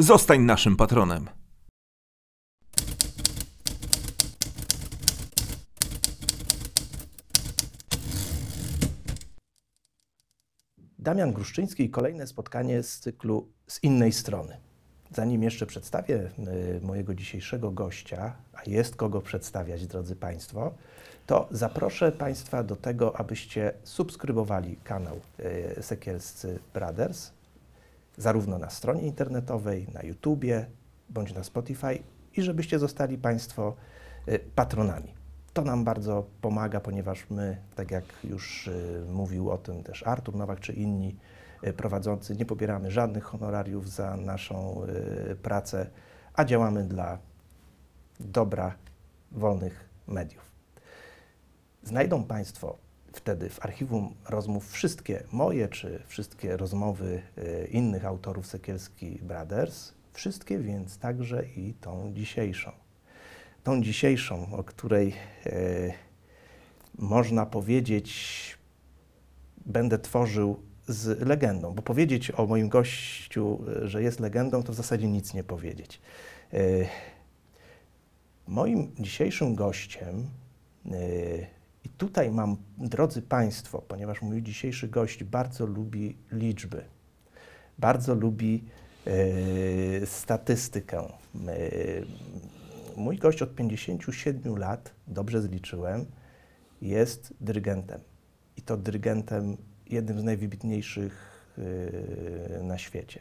Zostań naszym patronem. Damian Gruszczyński i kolejne spotkanie z cyklu z innej strony. Zanim jeszcze przedstawię y, mojego dzisiejszego gościa, a jest kogo przedstawiać, drodzy Państwo, to zaproszę Państwa do tego, abyście subskrybowali kanał y, Sekielscy Brothers, zarówno na stronie internetowej, na YouTubie, bądź na Spotify i żebyście zostali Państwo y, patronami. To nam bardzo pomaga, ponieważ my, tak jak już y, mówił o tym też Artur Nowak czy inni y, prowadzący, nie pobieramy żadnych honorariów za naszą pracę, a działamy dla dobra wolnych mediów. Znajdą Państwo wtedy w archiwum rozmów wszystkie moje czy wszystkie rozmowy y, innych autorów Sekielski Brothers, wszystkie więc także i tą dzisiejszą tą dzisiejszą, o której e, można powiedzieć, będę tworzył z legendą, bo powiedzieć o moim gościu, e, że jest legendą, to w zasadzie nic nie powiedzieć. E, moim dzisiejszym gościem, e, i tutaj mam, drodzy Państwo, ponieważ mój dzisiejszy gość bardzo lubi liczby, bardzo lubi e, statystykę. E, mój gość od 57 lat, dobrze zliczyłem, jest dyrygentem. I to dyrygentem jednym z najwybitniejszych yy, na świecie.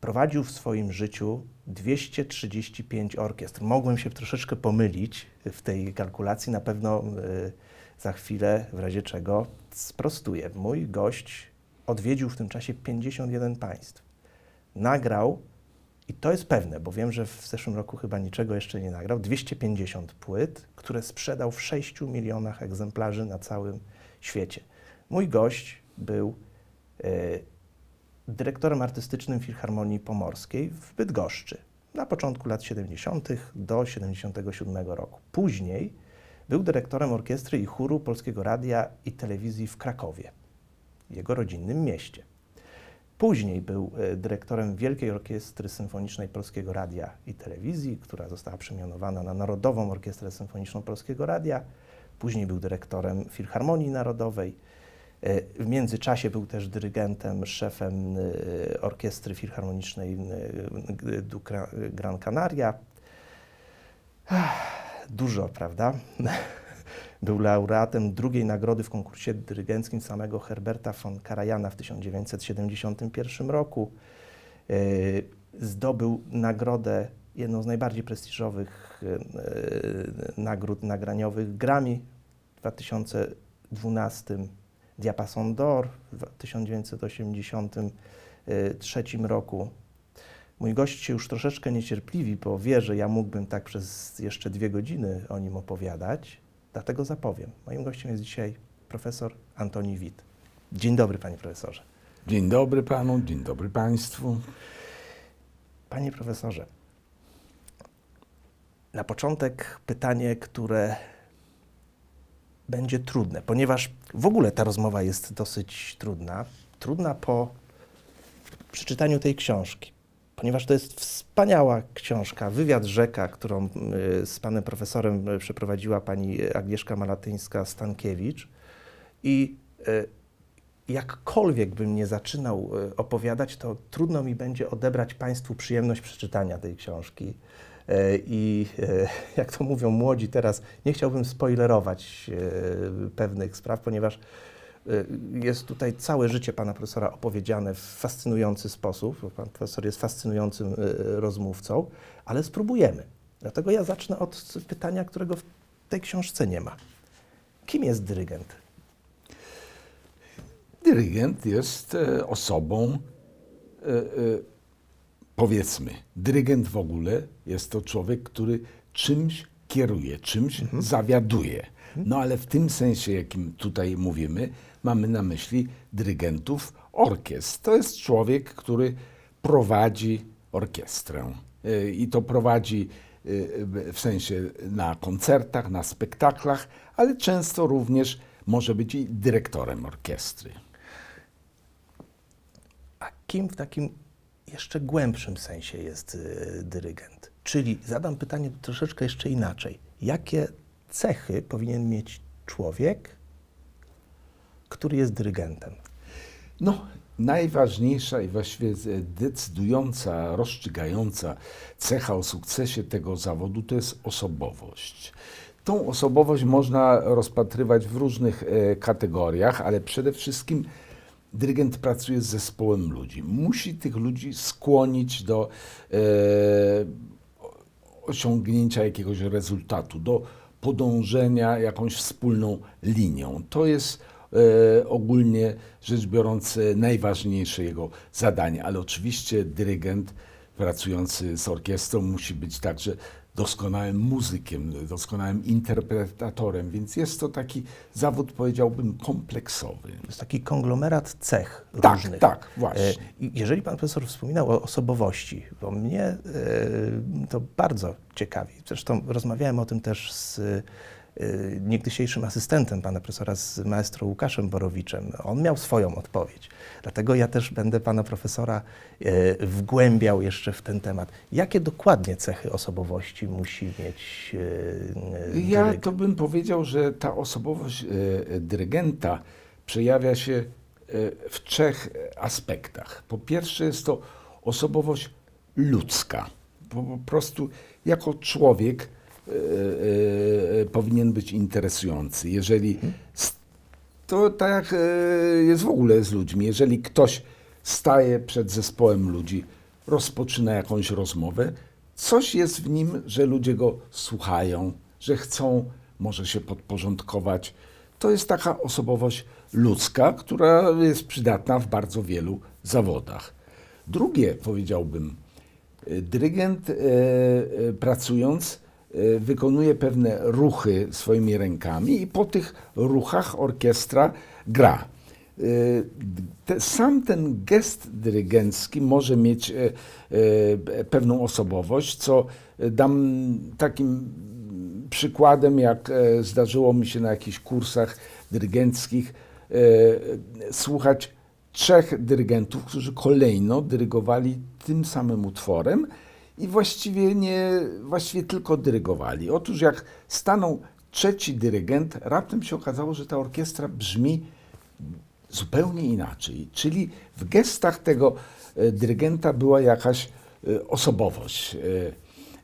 Prowadził w swoim życiu 235 orkiestr. Mogłem się troszeczkę pomylić w tej kalkulacji, na pewno yy, za chwilę, w razie czego sprostuję. Mój gość odwiedził w tym czasie 51 państw. Nagrał i to jest pewne, bo wiem, że w zeszłym roku chyba niczego jeszcze nie nagrał. 250 płyt, które sprzedał w 6 milionach egzemplarzy na całym świecie. Mój gość był e, dyrektorem artystycznym Filharmonii Pomorskiej w Bydgoszczy na początku lat 70. do 77 roku. Później był dyrektorem orkiestry i chóru Polskiego Radia i Telewizji w Krakowie, jego rodzinnym mieście. Później był e, dyrektorem Wielkiej Orkiestry Symfonicznej Polskiego Radia i Telewizji, która została przemianowana na Narodową Orkiestrę Symfoniczną Polskiego Radia. Później był dyrektorem Filharmonii Narodowej. W międzyczasie był też dyrygentem, szefem e, Orkiestry Filharmonicznej Gran Canaria. Dużo, prawda? Był laureatem drugiej nagrody w konkursie dyrygenckim samego Herberta von Karajana w 1971 roku. Zdobył nagrodę, jedną z najbardziej prestiżowych nagród nagraniowych Grammy w 2012, Diapason d'Or w 1983 roku. Mój gość się już troszeczkę niecierpliwi, bo wie, że ja mógłbym tak przez jeszcze dwie godziny o nim opowiadać. Dlatego zapowiem. Moim gościem jest dzisiaj profesor Antoni Wit. Dzień dobry, panie profesorze. Dzień dobry panu, dzień dobry państwu. Panie profesorze, na początek pytanie, które będzie trudne, ponieważ w ogóle ta rozmowa jest dosyć trudna. Trudna po przeczytaniu tej książki ponieważ to jest wspaniała książka, wywiad rzeka, którą y, z panem profesorem y, przeprowadziła pani Agnieszka Malatyńska-Stankiewicz. I y, jakkolwiek bym nie zaczynał opowiadać, to trudno mi będzie odebrać Państwu przyjemność przeczytania tej książki. I jak to mówią młodzi teraz, nie chciałbym spoilerować pewnych spraw, ponieważ jest tutaj całe życie pana profesora opowiedziane w fascynujący sposób, pan profesor jest fascynującym rozmówcą, ale spróbujemy. Dlatego ja zacznę od pytania, którego w tej książce nie ma. Kim jest dyrygent? Dyrygent jest e, osobą e, e, powiedzmy, dyrygent w ogóle jest to człowiek, który czymś kieruje, czymś zawiaduje. No ale w tym sensie, jakim tutaj mówimy, mamy na myśli dyrygentów orkiestr. To jest człowiek, który prowadzi orkiestrę. Y, I to prowadzi y, w sensie na koncertach, na spektaklach, ale często również może być i dyrektorem orkiestry. A kim w takim jeszcze głębszym sensie jest y, dyrygent? Czyli zadam pytanie troszeczkę jeszcze inaczej. Jakie cechy powinien mieć człowiek, który jest dyrygentem? No, najważniejsza i właściwie decydująca, rozstrzygająca cecha o sukcesie tego zawodu to jest osobowość. Tą osobowość można rozpatrywać w różnych e, kategoriach, ale przede wszystkim dyrygent pracuje z zespołem ludzi. Musi tych ludzi skłonić do e, osiągnięcia jakiegoś rezultatu, do podążenia jakąś wspólną linią. To jest e, ogólnie rzecz biorąc e, najważniejsze jego zadanie, ale oczywiście dyrygent pracujący z orkiestrą musi być także doskonałym muzykiem, doskonałym interpretatorem, więc jest to taki zawód, powiedziałbym, kompleksowy. To jest taki konglomerat cech Tak, różnych. tak, właśnie. E, Jeżeli pan profesor wspominał o osobowości, bo mnie e, to bardzo ciekawi. Zresztą rozmawiałem o tym też z niegdysiejszym asystentem pana profesora, z maestro Łukaszem Borowiczem. On miał swoją odpowiedź. Dlatego ja też będę pana profesora e, wgłębiał jeszcze w ten temat. Jakie dokładnie cechy osobowości musi mieć Ja dyrygent? to bym powiedział, że ta osobowość dyrygenta przejawia się w trzech aspektach. Po pierwsze jest to osobowość ludzka. Po, prostu jako człowiek powinien być interesujący. Jeżeli s- to tak e, jest w ogóle z ludźmi, jeżeli ktoś staje przed zespołem ludzi, rozpoczyna jakąś rozmowę, coś jest w nim, że ludzie go słuchają, że chcą może się podporządkować. To jest taka osobowość ludzka, która jest przydatna w bardzo wielu zawodach. Drugie, powiedziałbym, e, dyrygent e, e, pracując e, wykonuje pewne ruchy swoimi rękami i po tych ruchach orkiestra gra. Te, sam ten gest dyrygencki może mieć e, pewną osobowość, co dam takim przykładem, jak zdarzyło mi się na jakichś kursach dyrygenckich słuchać trzech dyrygentów, którzy kolejno dyrygowali tym samym utworem i właściwie nie, właściwie tylko dyrygowali. Otóż jak stanął trzeci dyrygent, raptem się okazało, że ta orkiestra brzmi zupełnie inaczej. Czyli w gestach tego e, dyrygenta była jakaś e, osobowość. E,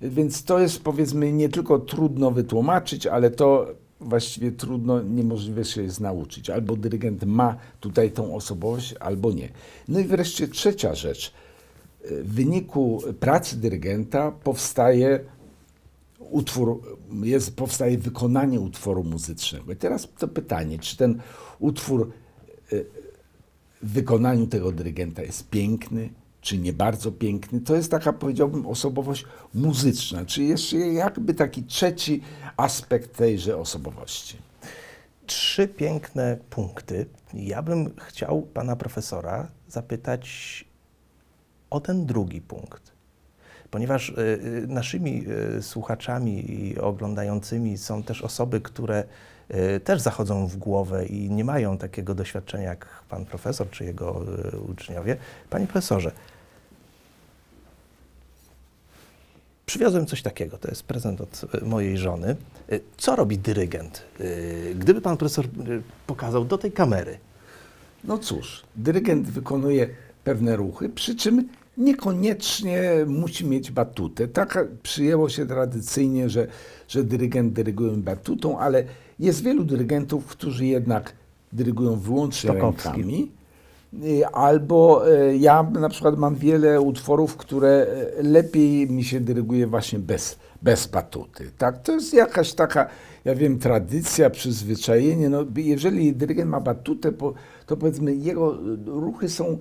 Więc to jest powiedzmy nie tylko trudno wytłumaczyć, ale to właściwie trudno, niemożliwe się jest nauczyć. Albo dyrygent ma tutaj tą osobowość, albo nie. No i wreszcie trzecia rzecz. W wyniku pracy dyrygenta powstaje utwór, jest, powstaje wykonanie utworu muzycznego. I teraz to pytanie, czy ten utwór e, w wykonaniu tego dyrygenta jest piękny, czy nie bardzo piękny, to jest taka, powiedziałbym, osobowość muzyczna, czy jeszcze jakby taki trzeci aspekt tejże osobowości. Trzy piękne punkty. Ja bym chciał pana profesora zapytać o ten drugi punkt. Ponieważ y, y, naszymi y, słuchaczami i oglądającymi są też osoby, które też zachodzą w głowę i nie mają takiego doświadczenia jak pan profesor czy jego uczniowie. Panie profesorze, Przywiozłem coś takiego, to jest prezent od mojej żony. Co robi dyrygent? Gdyby pan profesor pokazał do tej kamery, No cóż, dyrygent wykonuje pewne ruchy, przy czym niekoniecznie musi mieć batutę. Tak przyjęło się tradycyjnie, że, że dyrygent dyryguje batutą, ale jest wielu dyrygentów, którzy jednak dyrygują wyłącznie Stokowski. rękami. Y, Albo y, ja na przykład mam wiele utworów, które y, lepiej mi się dyryguje właśnie bez, bez batuty. Tak? To jest jakaś taka, ja wiem, tradycja, przyzwyczajenie. No, jeżeli dyrygent ma batutę, to powiedzmy jego ruchy są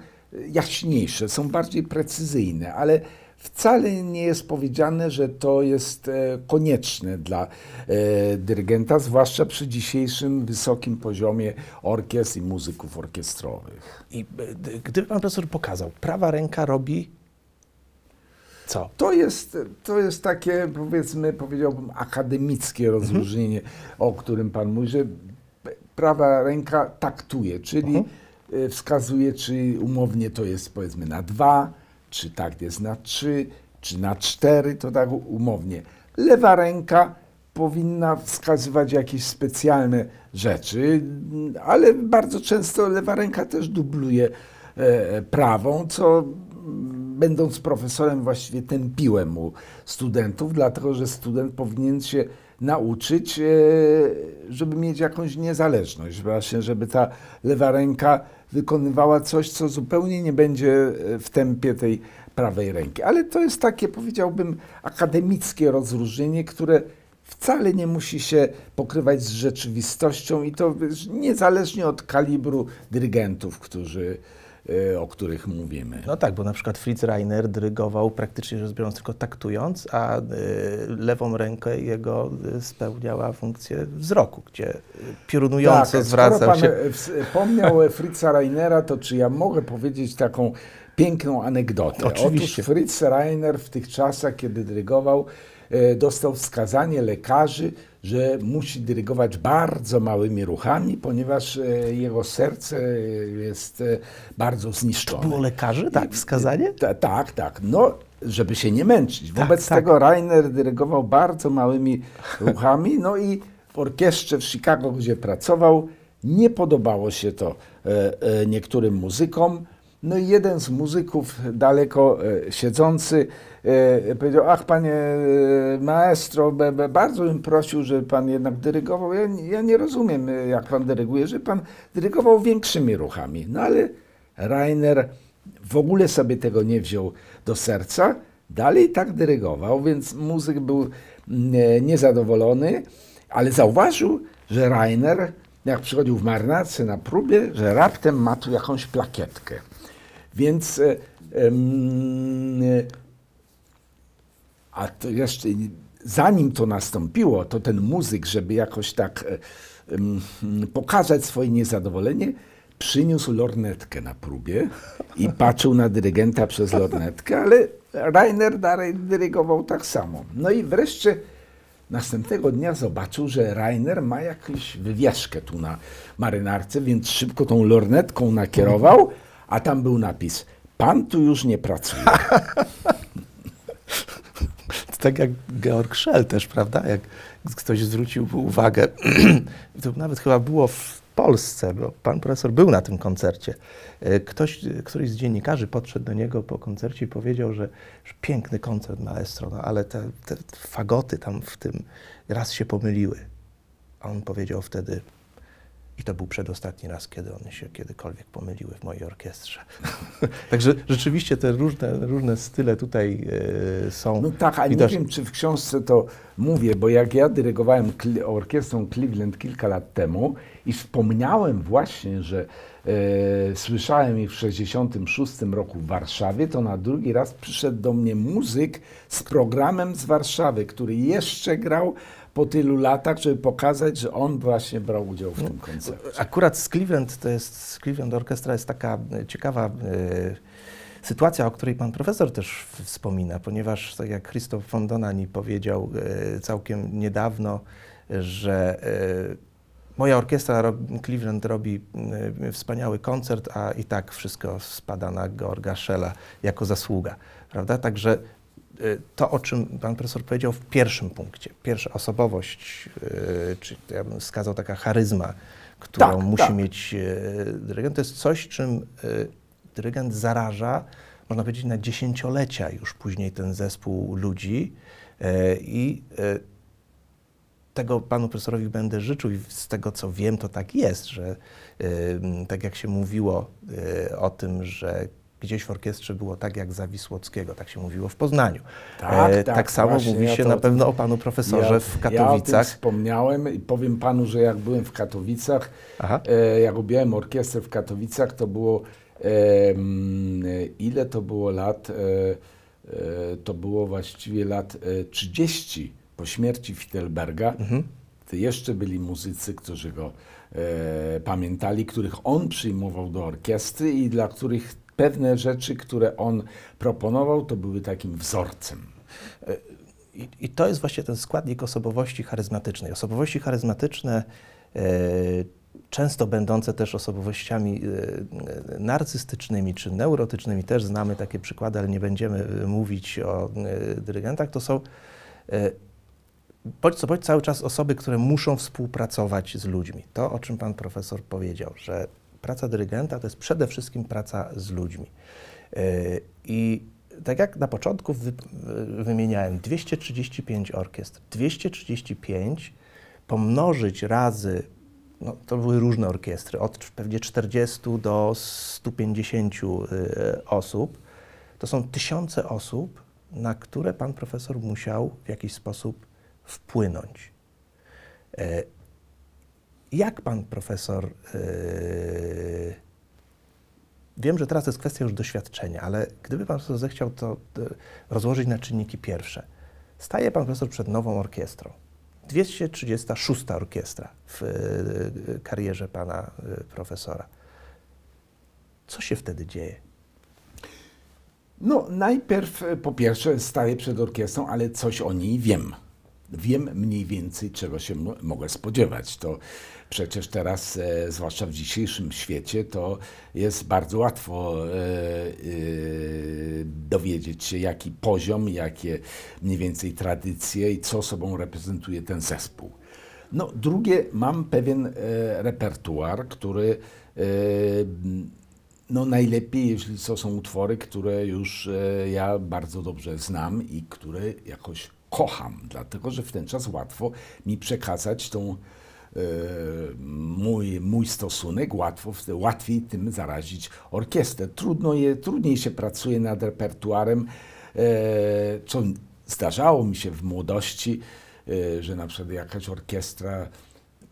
jaśniejsze, są bardziej precyzyjne, ale wcale nie jest powiedziane, że to jest e, konieczne dla e, dyrygenta, zwłaszcza przy dzisiejszym wysokim poziomie orkiestr i muzyków orkiestrowych. I d- gdyby pan profesor pokazał, prawa ręka robi co? To jest, to jest takie, powiedzmy, powiedziałbym, akademickie rozróżnienie, o którym Pan mówi, że prawa ręka taktuje, czyli e, wskazuje, czy umownie to jest powiedzmy na dwa, czy tak jest na trzy, czy na cztery, to tak umownie. Lewa ręka powinna wskazywać jakieś specjalne rzeczy, ale bardzo często lewa ręka też dubluje e, prawą, co mm, będąc profesorem właściwie tępiłem u studentów, dlatego że student powinien się nauczyć, e, żeby mieć jakąś niezależność, właśnie, żeby ta lewa ręka wykonywała coś, co zupełnie nie będzie e, w tempie tej prawej ręki. Ale to jest takie, powiedziałbym, akademickie rozróżnienie, które wcale nie musi się pokrywać z rzeczywistością i to niezależnie od kalibru dyrygentów, którzy, o których mówimy. No tak, bo na przykład Fritz Reiner dyrygował praktycznie rzecz biorąc tylko taktując, a y, lewą rękę jego y, spełniała funkcję wzroku, gdzie y, piorunująco skoro zwracał pan się. e, wspomniał Fritza Reinera, to czy ja mogę powiedzieć taką piękną anegdotę? Oczywiście. Otóż Fritz Reiner w tych czasach, kiedy dyrygował, e, dostał wskazanie lekarzy, że musi dyrygować bardzo małymi ruchami, ponieważ e, jego serce jest e, bardzo zniszczone. Było lekarzy, tak? Wskazanie? Ta, tak, tak. No, żeby się nie męczyć. Wobec tak. tego Rainer dyrygował bardzo małymi ruchami. No i w orkiestrze w Chicago, gdzie pracował, nie podobało się to e, e, niektórym muzykom. No i jeden z muzyków daleko e, siedzący e, powiedział, ach panie e, maestro, bardzo bym prosił, żeby pan jednak dyrygował. Ja, nie- ja nie rozumiem, jak pan dyryguje, że pan dyrygował większymi ruchami. No ale Rainer w ogóle sobie tego nie wziął do serca, dalej tak dyrygował, więc muzyk był mm, niezadowolony, ale zauważył, że Rainer, jak przychodził w marynarce na próbie, że raptem ma tu jakąś plakietkę. Więc e, a to jeszcze zanim to nastąpiło, to ten muzyk, żeby jakoś tak e, pokazać swoje niezadowolenie, przyniósł lornetkę na próbie i patrzył na dyrygenta przez lornetkę, ale Rainer dalej dyrygował tak samo. No i wreszcie następnego dnia zobaczył, że Rainer ma jakąś wywieszkę tu na marynarce, więc szybko tą lornetką nakierował, a tam był napis Pan tu już nie pracuje. To tak jak Georg Schell też, prawda? Jak ktoś zwrócił uwagę, to nawet chyba było w Polsce, bo pan profesor był na tym koncercie. E, Ktoś, któryś z dziennikarzy podszedł do niego po koncercie i powiedział, że, że piękny koncert maestro, no, ale te, te fagoty tam w tym raz się pomyliły. A on powiedział wtedy, i to był przedostatni raz, kiedy one się kiedykolwiek pomyliły w mojej orkiestrze. Także rzeczywiście te różne, różne style tutaj e, są. No tak, a nie widoczne. wiem, czy w książce to mówię, bo jak ja dyrygowałem orkiestrą Cleveland kilka lat temu i wspomniałem właśnie, że e, słyszałem ich w 66 roku w Warszawie, to na drugi raz przyszedł do mnie muzyk z programem z Warszawy, który jeszcze grał po tylu latach, żeby pokazać, że on właśnie brał udział w tym koncercie. Akurat z Cleveland, to jest, Cleveland Orchestra jest taka e, ciekawa e, sytuacja, o której pan profesor też wspomina, ponieważ tak jak Christoph von Donani powiedział e, całkiem niedawno, że moja orkiestra Cleveland robi wspaniały koncert, a i tak wszystko spada na Georga Schella jako zasługa, prawda? Także to, o czym pan profesor powiedział w pierwszym punkcie, pierwsza osobowość, e, czy ja bym wskazał taka charyzma, którą Tak, musi tak. mieć e, dyrygent, to jest coś, czym dyrygent zaraża, można powiedzieć, na dziesięciolecia już później ten zespół ludzi i tego panu profesorowi będę życzył i z tego co wiem, to tak jest, że y, tak jak się mówiło y, o tym, że gdzieś w orkiestrze było tak jak za Wisłockiego, tak się mówiło w Poznaniu. Tak, E, tak, tak samo właśnie, mówi ja się to- na pewno o panu profesorze w Ja o tym Katowicach. wspomniałem i powiem panu, że jak byłem w Katowicach, e, jak robiłem orkiestrę w Katowicach, to było em, ile to było lat? E, e, to było właściwie lat e, 30 po śmierci Fidelberga. To jeszcze byli muzycy, którzy go e, pamiętali, których on przyjmował do orkiestry i dla których pewne rzeczy, które on proponował, to były takim wzorcem. I, I to jest właśnie ten składnik osobowości charyzmatycznej. Osobowości charyzmatyczne, e, często będące też osobowościami e, narcystycznymi czy neurotycznymi, też znamy takie przykłady, ale nie będziemy e, mówić o dyrygentach, to są bądź co bądź cały czas osoby, które muszą współpracować z ludźmi. To, o czym pan profesor powiedział, że praca dyrygenta to jest przede wszystkim praca z ludźmi. E, I tak jak na początku wy, wymieniałem, 235 orkiestr, 235 pomnożyć razy, no, to były różne orkiestry, od pewnie 40 do 150 y, osób, to są tysiące osób, na które pan profesor musiał w jakiś sposób wpłynąć. Jak pan profesor y, Wiem, że teraz to jest kwestia już doświadczenia, ale gdyby pan profesor zechciał to e, rozłożyć na czynniki pierwsze. Staje pan profesor przed nową orkiestrą. 236 orkiestra w e, karierze pana profesora. Co się wtedy dzieje? No, najpierw po pierwsze staję przed orkiestrą, ale coś o niej wiem. Wiem mniej więcej, czego się mogę spodziewać. To przecież teraz, e, zwłaszcza w dzisiejszym świecie, to jest bardzo łatwo e, e, dowiedzieć się, jaki poziom, jakie mniej więcej tradycje i co sobą reprezentuje ten zespół. No, drugie, mam pewien e, repertuar, który e, no najlepiej, jeśli to są utwory, które już e, ja bardzo dobrze znam i które jakoś kocham, dlatego że w ten czas łatwo mi przekazać tą e, mój, mój stosunek, łatwo, łatwiej tym zarazić orkiestrę. Trudno je, trudniej się pracuje nad repertuarem, e, co zdarzało mi się w młodości, e, że na przykład jakaś orkiestra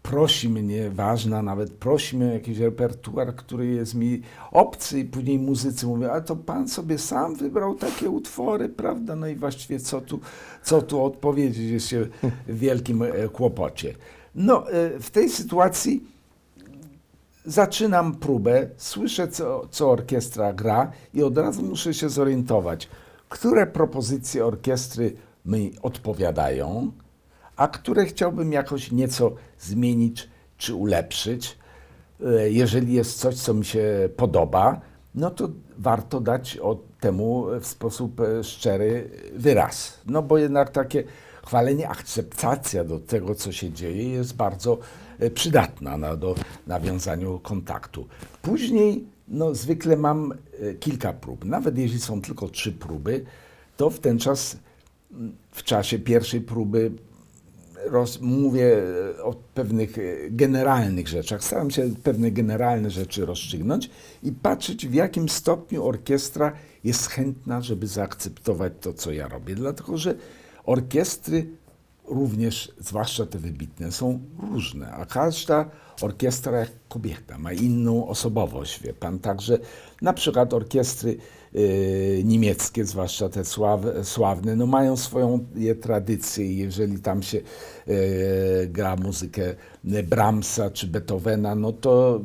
prosi mnie, ważna nawet, prosi mnie o jakiś repertuar, który jest mi obcy i później muzycy mówią, a to pan sobie sam wybrał takie utwory, prawda? No i właściwie co tu, co tu odpowiedzieć, jest się w wielkim e, kłopocie. No, e, w tej sytuacji zaczynam próbę, słyszę, co, co orkiestra gra i od razu muszę się zorientować, które propozycje orkiestry mi odpowiadają, a które chciałbym jakoś nieco zmienić czy ulepszyć. E, Jeżeli jest coś, co mi się podoba, no to warto dać temu w sposób e, szczery wyraz. No bo jednak takie chwalenie, akceptacja do tego, co się dzieje, jest bardzo e, przydatna na, do nawiązaniu kontaktu. Później no, zwykle mam kilka prób. Nawet jeśli są tylko trzy próby, to w ten czas, m, w czasie pierwszej próby roz, mówię e, o pewnych e, generalnych rzeczach. Staram się pewne generalne rzeczy rozstrzygnąć i patrzeć, w jakim stopniu orkiestra jest chętna, żeby zaakceptować to, co ja robię. Dlatego, że orkiestry również, zwłaszcza te wybitne, są różne, a każda orkiestra jak kobieta ma inną osobowość, wie pan. Także na przykład orkiestry y, niemieckie, zwłaszcza te sław, sławne, no mają swoją je tradycję jeżeli tam się y, gra muzykę Brahmsa czy Beethovena, no to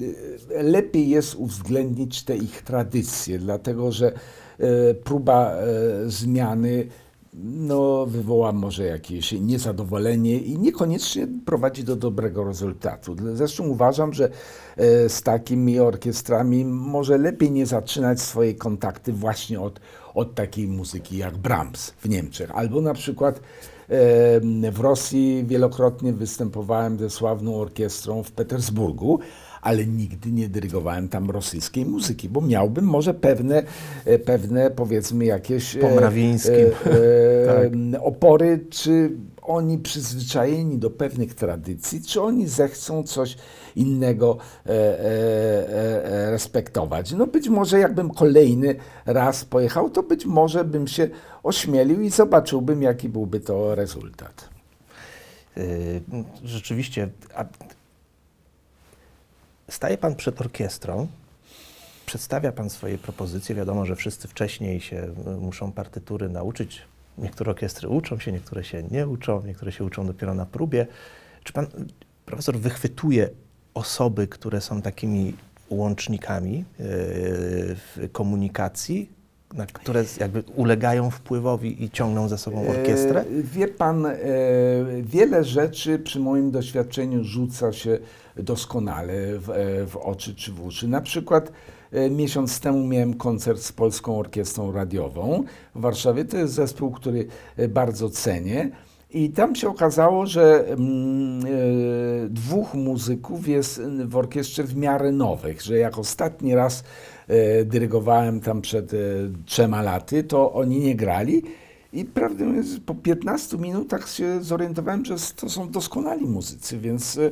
y, lepiej jest uwzględnić te ich tradycje, dlatego że e, próba e, zmiany no, wywoła może jakieś niezadowolenie i niekoniecznie prowadzi do dobrego rezultatu. Zresztą uważam, że e, z takimi orkiestrami może lepiej nie zaczynać swoje kontakty właśnie od, od takiej muzyki jak Brahms w Niemczech, albo na przykład w Rosji wielokrotnie występowałem ze sławną orkiestrą w Petersburgu, ale nigdy nie dyrygowałem tam rosyjskiej muzyki, bo miałbym może pewne, e, pewne powiedzmy jakieś e, Po Mrawińskim. e, opory, czy oni przyzwyczajeni do pewnych tradycji, czy oni zechcą coś innego e, e, e, e, respektować. No być może jakbym kolejny raz pojechał, to być może bym się ośmielił i zobaczyłbym, jaki byłby to rezultat. Y, Rzeczywiście, a staje pan przed orkiestrą przedstawia Pan swoje propozycje, wiadomo, że wszyscy wcześniej się y, muszą partytury nauczyć. Niektóre orkiestry uczą się, niektóre się nie uczą, niektóre się uczą dopiero na próbie. Czy Pan profesor wychwytuje osoby, które są takimi łącznikami y, w komunikacji, na które jakby ulegają wpływowi i ciągną za sobą orkiestrę? E, wie pan, e, wiele rzeczy przy moim doświadczeniu rzuca się doskonale w, e, w oczy czy w uszy. Na przykład miesiąc temu miałem koncert z Polską Orkiestrą Radiową w Warszawie. To jest zespół, który bardzo cenię. I tam się okazało, że mm, dwóch muzyków jest w orkiestrze w miarę nowych, że jak ostatni raz dyrygowałem tam przed e, trzema laty, to oni nie grali. I prawdę mówiąc, po 15 minutach się zorientowałem, że to są doskonali muzycy, więc e,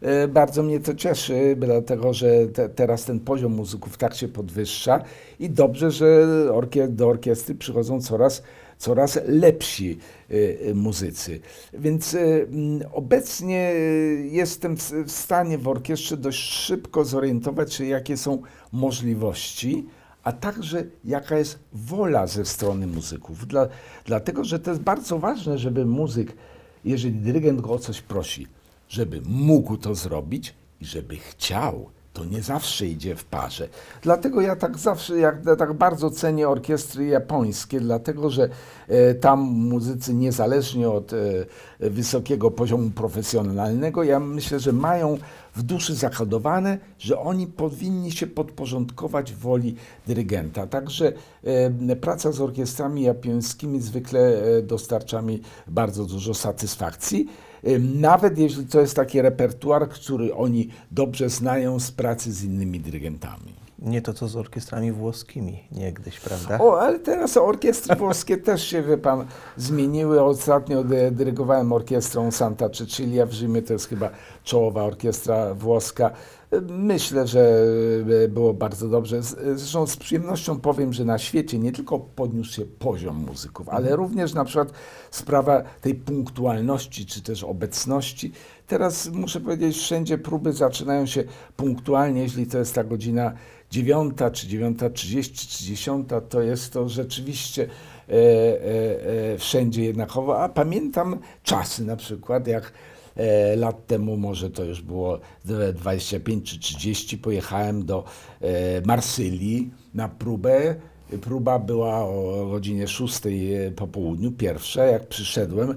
e, bardzo mnie to cieszy, dlatego że te, teraz ten poziom muzyków tak się podwyższa i dobrze, że do orkiestry przychodzą coraz, coraz lepsi e, e, muzycy. Więc e, m, obecnie jestem w stanie w orkiestrze dość szybko zorientować się, jakie są możliwości, a także jaka jest wola ze strony muzyków. Dla, dlatego, że to jest bardzo ważne, żeby muzyk, jeżeli dyrygent go o coś prosi, żeby mógł to zrobić i żeby chciał. To nie zawsze idzie w parze. Dlatego ja tak zawsze, jak, ja tak bardzo cenię orkiestry japońskie, dlatego że e, tam muzycy niezależnie od e, wysokiego poziomu profesjonalnego, ja myślę, że mają w duszy zakodowane, że oni powinni się podporządkować woli dyrygenta. Także e, praca z orkiestrami japońskimi zwykle e, dostarcza mi bardzo dużo satysfakcji. Nawet jeśli to jest taki repertuar, który oni dobrze znają z pracy z innymi dyrygentami. Nie to, co z orkiestrami włoskimi niegdyś, prawda? O, ale teraz orkiestry włoskie też się, wie pan, zmieniły. Ostatnio dy- dyrygowałem orkiestrą Santa Cecilia w Rzymie, to jest chyba czołowa orkiestra włoska. Myślę, że e, było bardzo dobrze. Zresztą z przyjemnością powiem, że na świecie nie tylko podniósł się poziom muzyków, ale również na przykład sprawa tej punktualności, czy też obecności. Teraz muszę powiedzieć, wszędzie próby zaczynają się punktualnie, jeśli to jest ta godzina dziewiąta, czy dziewiąta trzydzieści, czy dziesiąta, to jest to rzeczywiście e, e, e, wszędzie jednakowo. A pamiętam czasy na przykład, jak lat temu, może to już było dwa- 25 czy 30, pojechałem do e, Marsylii na próbę. Próba była o godzinie 6 po południu, pierwsza. Jak przyszedłem,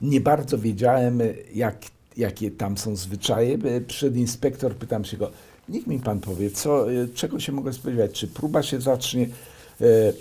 nie bardzo wiedziałem, jak, jakie tam są zwyczaje. Przyszedł inspektor, pytam się go, niech mi pan powie, co, e, czego się mogę spodziewać? Czy próba się zacznie e, e,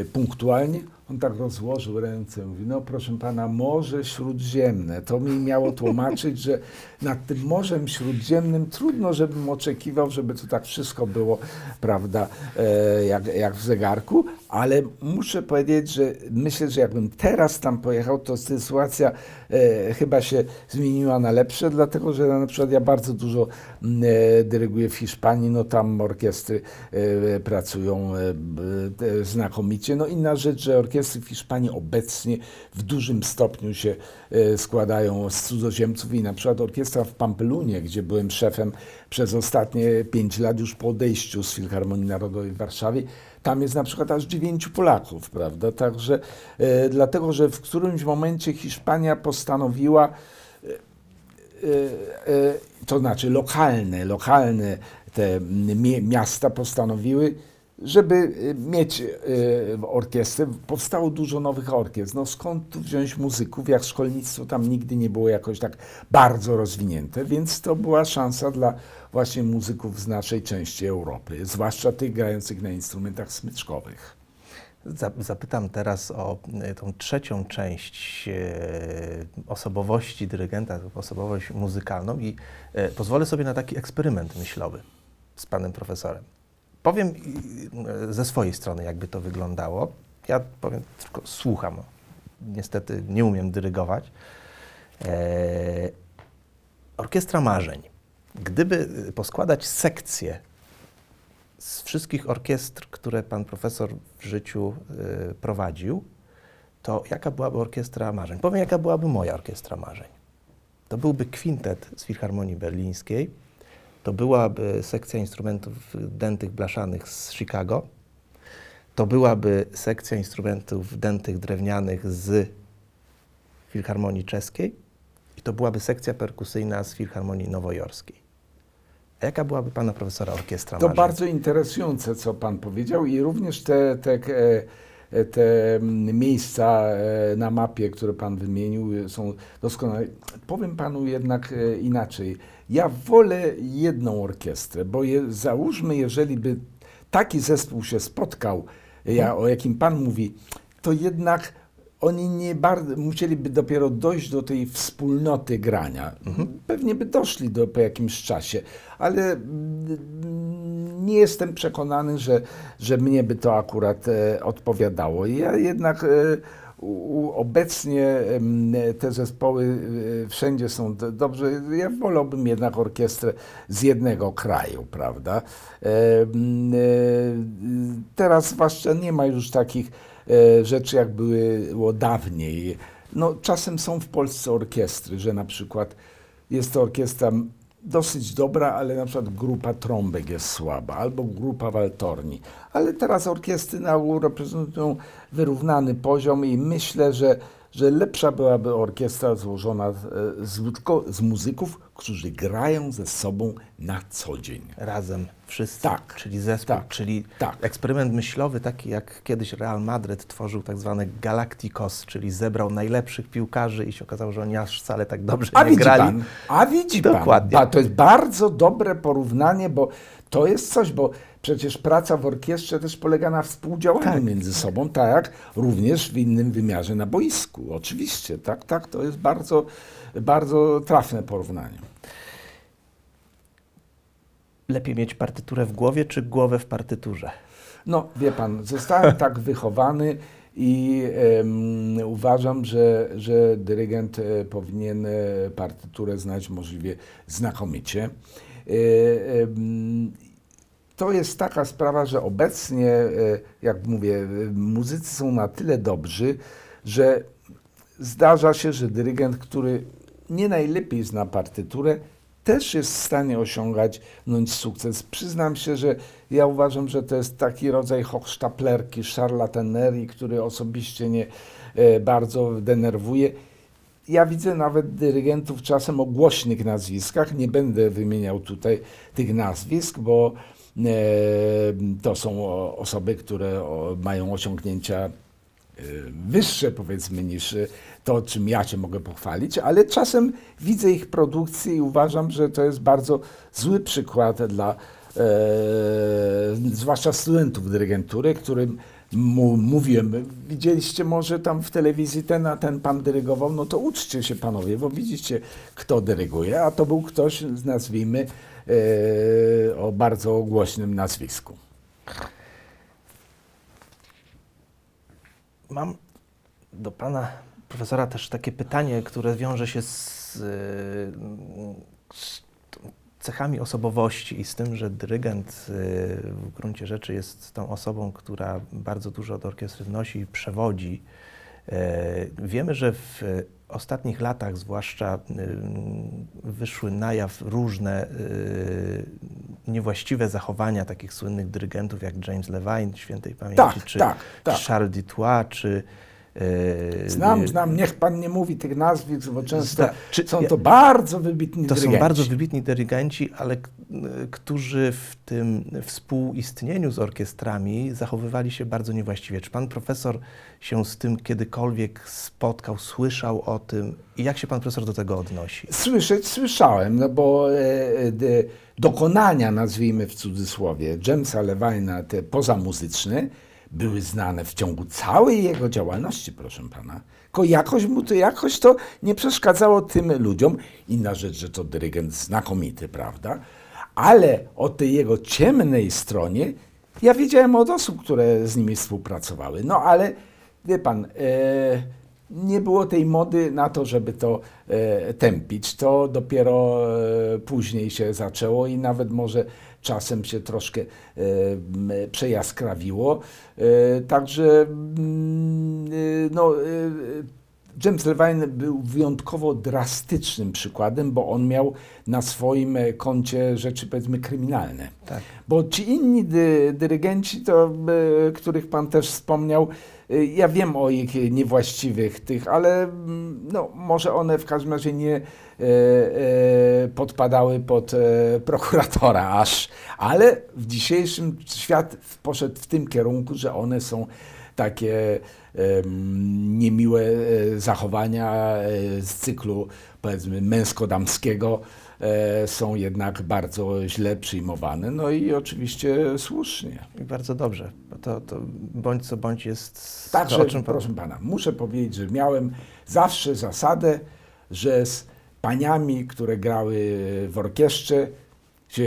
e, punktualnie? On tak rozłożył ręce, mówi, no proszę pana, Morze Śródziemne. To mi miało tłumaczyć, że nad tym Morzem Śródziemnym trudno, żebym oczekiwał, żeby to tak wszystko było, prawda, e, jak, jak w zegarku, ale muszę powiedzieć, że myślę, że jakbym teraz tam pojechał, to sytuacja e, chyba się zmieniła na lepsze, dlatego że na przykład ja bardzo dużo m, e, dyryguję w Hiszpanii, no tam orkiestry e, pracują e, znakomicie. No inna rzecz, że orkiestry w Hiszpanii obecnie w dużym stopniu się e, składają z cudzoziemców i na przykład orkiestra w Pampelunie, gdzie byłem szefem przez ostatnie pięć lat już po odejściu z Filharmonii Narodowej w Warszawie, tam jest na przykład aż dziewięciu Polaków, prawda? Także e, dlatego, że w którymś momencie Hiszpania postanowiła e, e, to znaczy lokalne, lokalne te miasta postanowiły, żeby e, mieć e, orkiestrę, powstało dużo nowych orkiestr. No skąd tu wziąć muzyków, jak szkolnictwo tam nigdy nie było jakoś tak bardzo rozwinięte, więc to była szansa dla właśnie muzyków z naszej części Europy, zwłaszcza tych grających na instrumentach smyczkowych. Za- Zapytam teraz o y, tą trzecią część osobowości dyrygenta, osobowość muzykalną i pozwolę sobie na taki eksperyment myślowy z panem profesorem. Powiem y, ze swojej strony, jakby to wyglądało. Ja powiem, tylko słucham. Niestety nie umiem dyrygować. E, Orkiestra marzeń. Gdyby y, poskładać sekcje z wszystkich orkiestr, które pan profesor w życiu y, prowadził, to jaka byłaby orkiestra marzeń? Powiem, jaka byłaby moja orkiestra marzeń. To byłby kwintet z Filharmonii Berlińskiej, to byłaby sekcja instrumentów dętych blaszanych z Chicago, to byłaby sekcja instrumentów dętych drewnianych z Filharmonii Czeskiej i to byłaby sekcja perkusyjna z Filharmonii Nowojorskiej. A jaka byłaby pana profesora orkiestra? To bardzo interesujące, co pan powiedział i również te, te, e, te mm, miejsca e, na mapie, które pan wymienił, są doskonałe. Powiem panu jednak e, inaczej. Ja wolę jedną orkiestrę, bo je, załóżmy, jeżeli by taki zespół się spotkał, ja, o jakim pan mówi, to jednak oni nie bardzo, musieliby dopiero dojść do tej wspólnoty grania. Pewnie by doszli do, po jakimś czasie, ale mm, nie jestem przekonany, że, że mnie by to akurat e, odpowiadało. Ja jednak e, u, obecnie te zespoły e, wszędzie są do, dobrze. Ja wolałbym jednak orkiestrę z jednego kraju, prawda? E, teraz zwłaszcza nie ma już takich rzeczy, jak było dawniej. No, czasem są w Polsce orkiestry, że na przykład jest to orkiestra dosyć dobra, ale na przykład grupa trąbek jest słaba, albo grupa waltorni. Ale teraz orkiestry na ogół reprezentują wyrównany poziom i myślę, że, że lepsza byłaby orkiestra złożona e, z, tylko z muzyków, którzy grają ze sobą na co dzień. Razem, wszyscy, Tak, czyli zespół, tak, czyli tak. eksperyment myślowy, taki jak kiedyś Real Madryt tworzył tak zwany Galacticos, czyli zebrał najlepszych piłkarzy i się okazało, że oni aż wcale tak dobrze A nie widzi grali. pan, a widzi Dokładnie. pan, to jest bardzo dobre porównanie, bo to jest coś, bo przecież praca w orkiestrze też polega na współdziałaniu Tak. między sobą, tak jak również w innym wymiarze na boisku. Oczywiście, tak, tak, to jest bardzo, bardzo trafne porównanie. Lepiej mieć partyturę w głowie, czy głowę w partyturze? No, wie pan, zostałem tak wychowany i em, uważam, że, że dyrygent e, powinien e, partyturę znać możliwie znakomicie. E, to jest taka sprawa, że obecnie, e, jak mówię, e, muzycy są na tyle dobrzy, że zdarza się, że dyrygent, który nie najlepiej zna partyturę, też jest w stanie osiągać osiągnąć sukces. Przyznam się, że ja uważam, że to jest taki rodzaj hochsztaplerki, szarlatanerii, który osobiście mnie e, bardzo denerwuje. Ja widzę nawet dyrygentów czasem o głośnych nazwiskach. Nie będę wymieniał tutaj tych nazwisk, bo to są osoby, które mają osiągnięcia e, wyższe, powiedzmy, niż e, to, czym ja się mogę pochwalić, ale czasem widzę ich produkcję i uważam, że to jest bardzo zły przykład dla e, zwłaszcza studentów dyrygentury, którym mu, mówiłem, widzieliście może tam w telewizji ten, a ten pan dyrygował, no to uczcie się panowie, bo widzicie, kto dyryguje, a to był ktoś, nazwijmy, e, o bardzo głośnym nazwisku. Mam do pana profesora też takie pytanie, które wiąże się z, y, z cechami osobowości i z tym, że dyrygent y, w gruncie rzeczy jest tą osobą, która bardzo dużo do orkiestry wnosi i przewodzi. Y, Wiemy, że w ostatnich latach zwłaszcza y, wyszły na jaw różne y, niewłaściwe zachowania takich słynnych dyrygentów jak James Levine, świętej pamięci, Tak, czy, tak, tak. czy Charles Dutoit, czy Znam, y, znam, niech pan nie mówi tych nazwisk, bo często Zna- czy- są ja- to bardzo wybitni To są dyrygenci. bardzo wybitni dyrygenci, ale którzy w tym współistnieniu z orkiestrami zachowywali się bardzo niewłaściwie. Czy pan profesor się z tym kiedykolwiek spotkał, słyszał o tym i jak się pan profesor do tego odnosi? Słyszeć słyszałem, no bo e, e, dokonania, nazwijmy w cudzysłowie, Jamesa Levine'a, te pozamuzyczne, były znane w ciągu całej jego działalności, proszę pana. Tylko jakoś mu to, jakoś to nie przeszkadzało tym ludziom. Inna rzecz, że to dyrygent znakomity, prawda? Ale o tej jego ciemnej stronie ja wiedziałem od osób, które z nimi współpracowały. No ale wie pan, e, nie było tej mody na to, żeby to e, tępić. To dopiero e, później się zaczęło i nawet może czasem się troszkę e, przejaskrawiło. E, także mm, e, no, James Levine był wyjątkowo drastycznym przykładem, bo on miał na swoim koncie rzeczy powiedzmy kryminalne. Tak. Bo ci inni dy, dyrygenci, to, których pan też wspomniał, ja wiem o ich niewłaściwych tych, ale mm, no, może one w każdym razie nie podpadały pod e, prokuratora aż, ale w dzisiejszym świat poszedł w tym kierunku, że one są takie em, niemiłe e, zachowania e, z cyklu powiedzmy męsko-damskiego e, są jednak bardzo źle przyjmowane. No i oczywiście słusznie. I bardzo dobrze, to, to bądź co bądź jest Także, to, proszę pana, muszę powiedzieć, że miałem zawsze zasadę, że z paniami, które grały w orkiestrze, się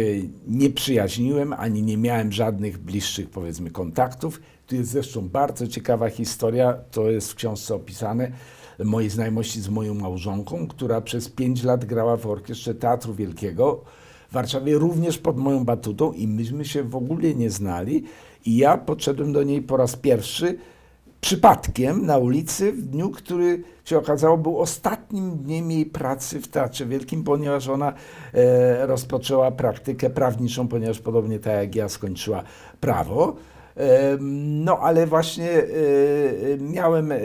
nie przyjaźniłem, ani nie miałem żadnych bliższych, powiedzmy, kontaktów. Tu jest zresztą bardzo ciekawa historia, to jest w książce opisane, mojej znajomości z moją małżonką, która przez pięć lat grała w orkiestrze Teatru Wielkiego w Warszawie, również pod moją batutą i myśmy się w ogóle nie znali. I ja podszedłem do niej po raz pierwszy przypadkiem na ulicy w dniu, który się okazało był ostatnim dniem jej pracy w Teatrze Wielkim, ponieważ ona e, rozpoczęła praktykę prawniczą, ponieważ podobnie tak jak ja skończyła prawo. E, No, ale właśnie e, e, miałem e, e,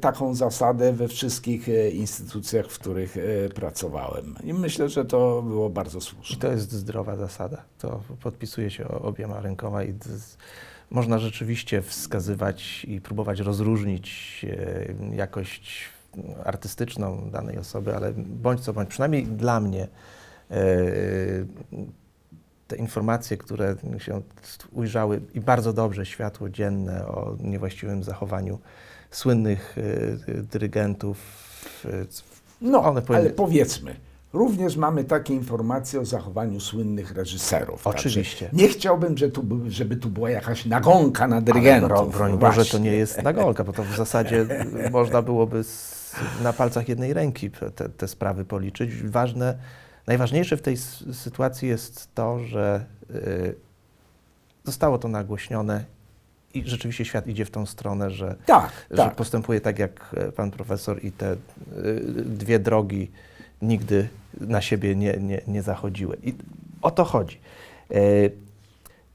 taką zasadę we wszystkich instytucjach, w których pracowałem. I myślę, że to było bardzo I słuszne. to jest zdrowa zasada. To podpisuje się obiema rękoma i można rzeczywiście wskazywać i próbować rozróżnić e, jakość artystyczną danej osoby, ale bądź co bądź, przynajmniej dla mnie e, te informacje, które się ujrzały i bardzo dobrze światło dzienne o niewłaściwym zachowaniu słynnych e, dyrygentów, e, No, ale powiedzmy, również mamy takie informacje o zachowaniu słynnych reżyserów. Także Oczywiście. Nie chciałbym, żeby tu, żeby tu była jakaś nagonka na Ale dyrygentów. bro, broń No Boże, to właśnie. nie jest nagolka, bo to w zasadzie można byłoby z, na palcach jednej ręki te, te sprawy policzyć. Ważne, najważniejsze w tej sytuacji jest to, że y, zostało to nagłośnione i rzeczywiście świat idzie w tą stronę, że, Tak, że tak. postępuje tak jak pan profesor i te y, dwie drogi nigdy na siebie nie, nie, nie zachodziły. I o to chodzi. E,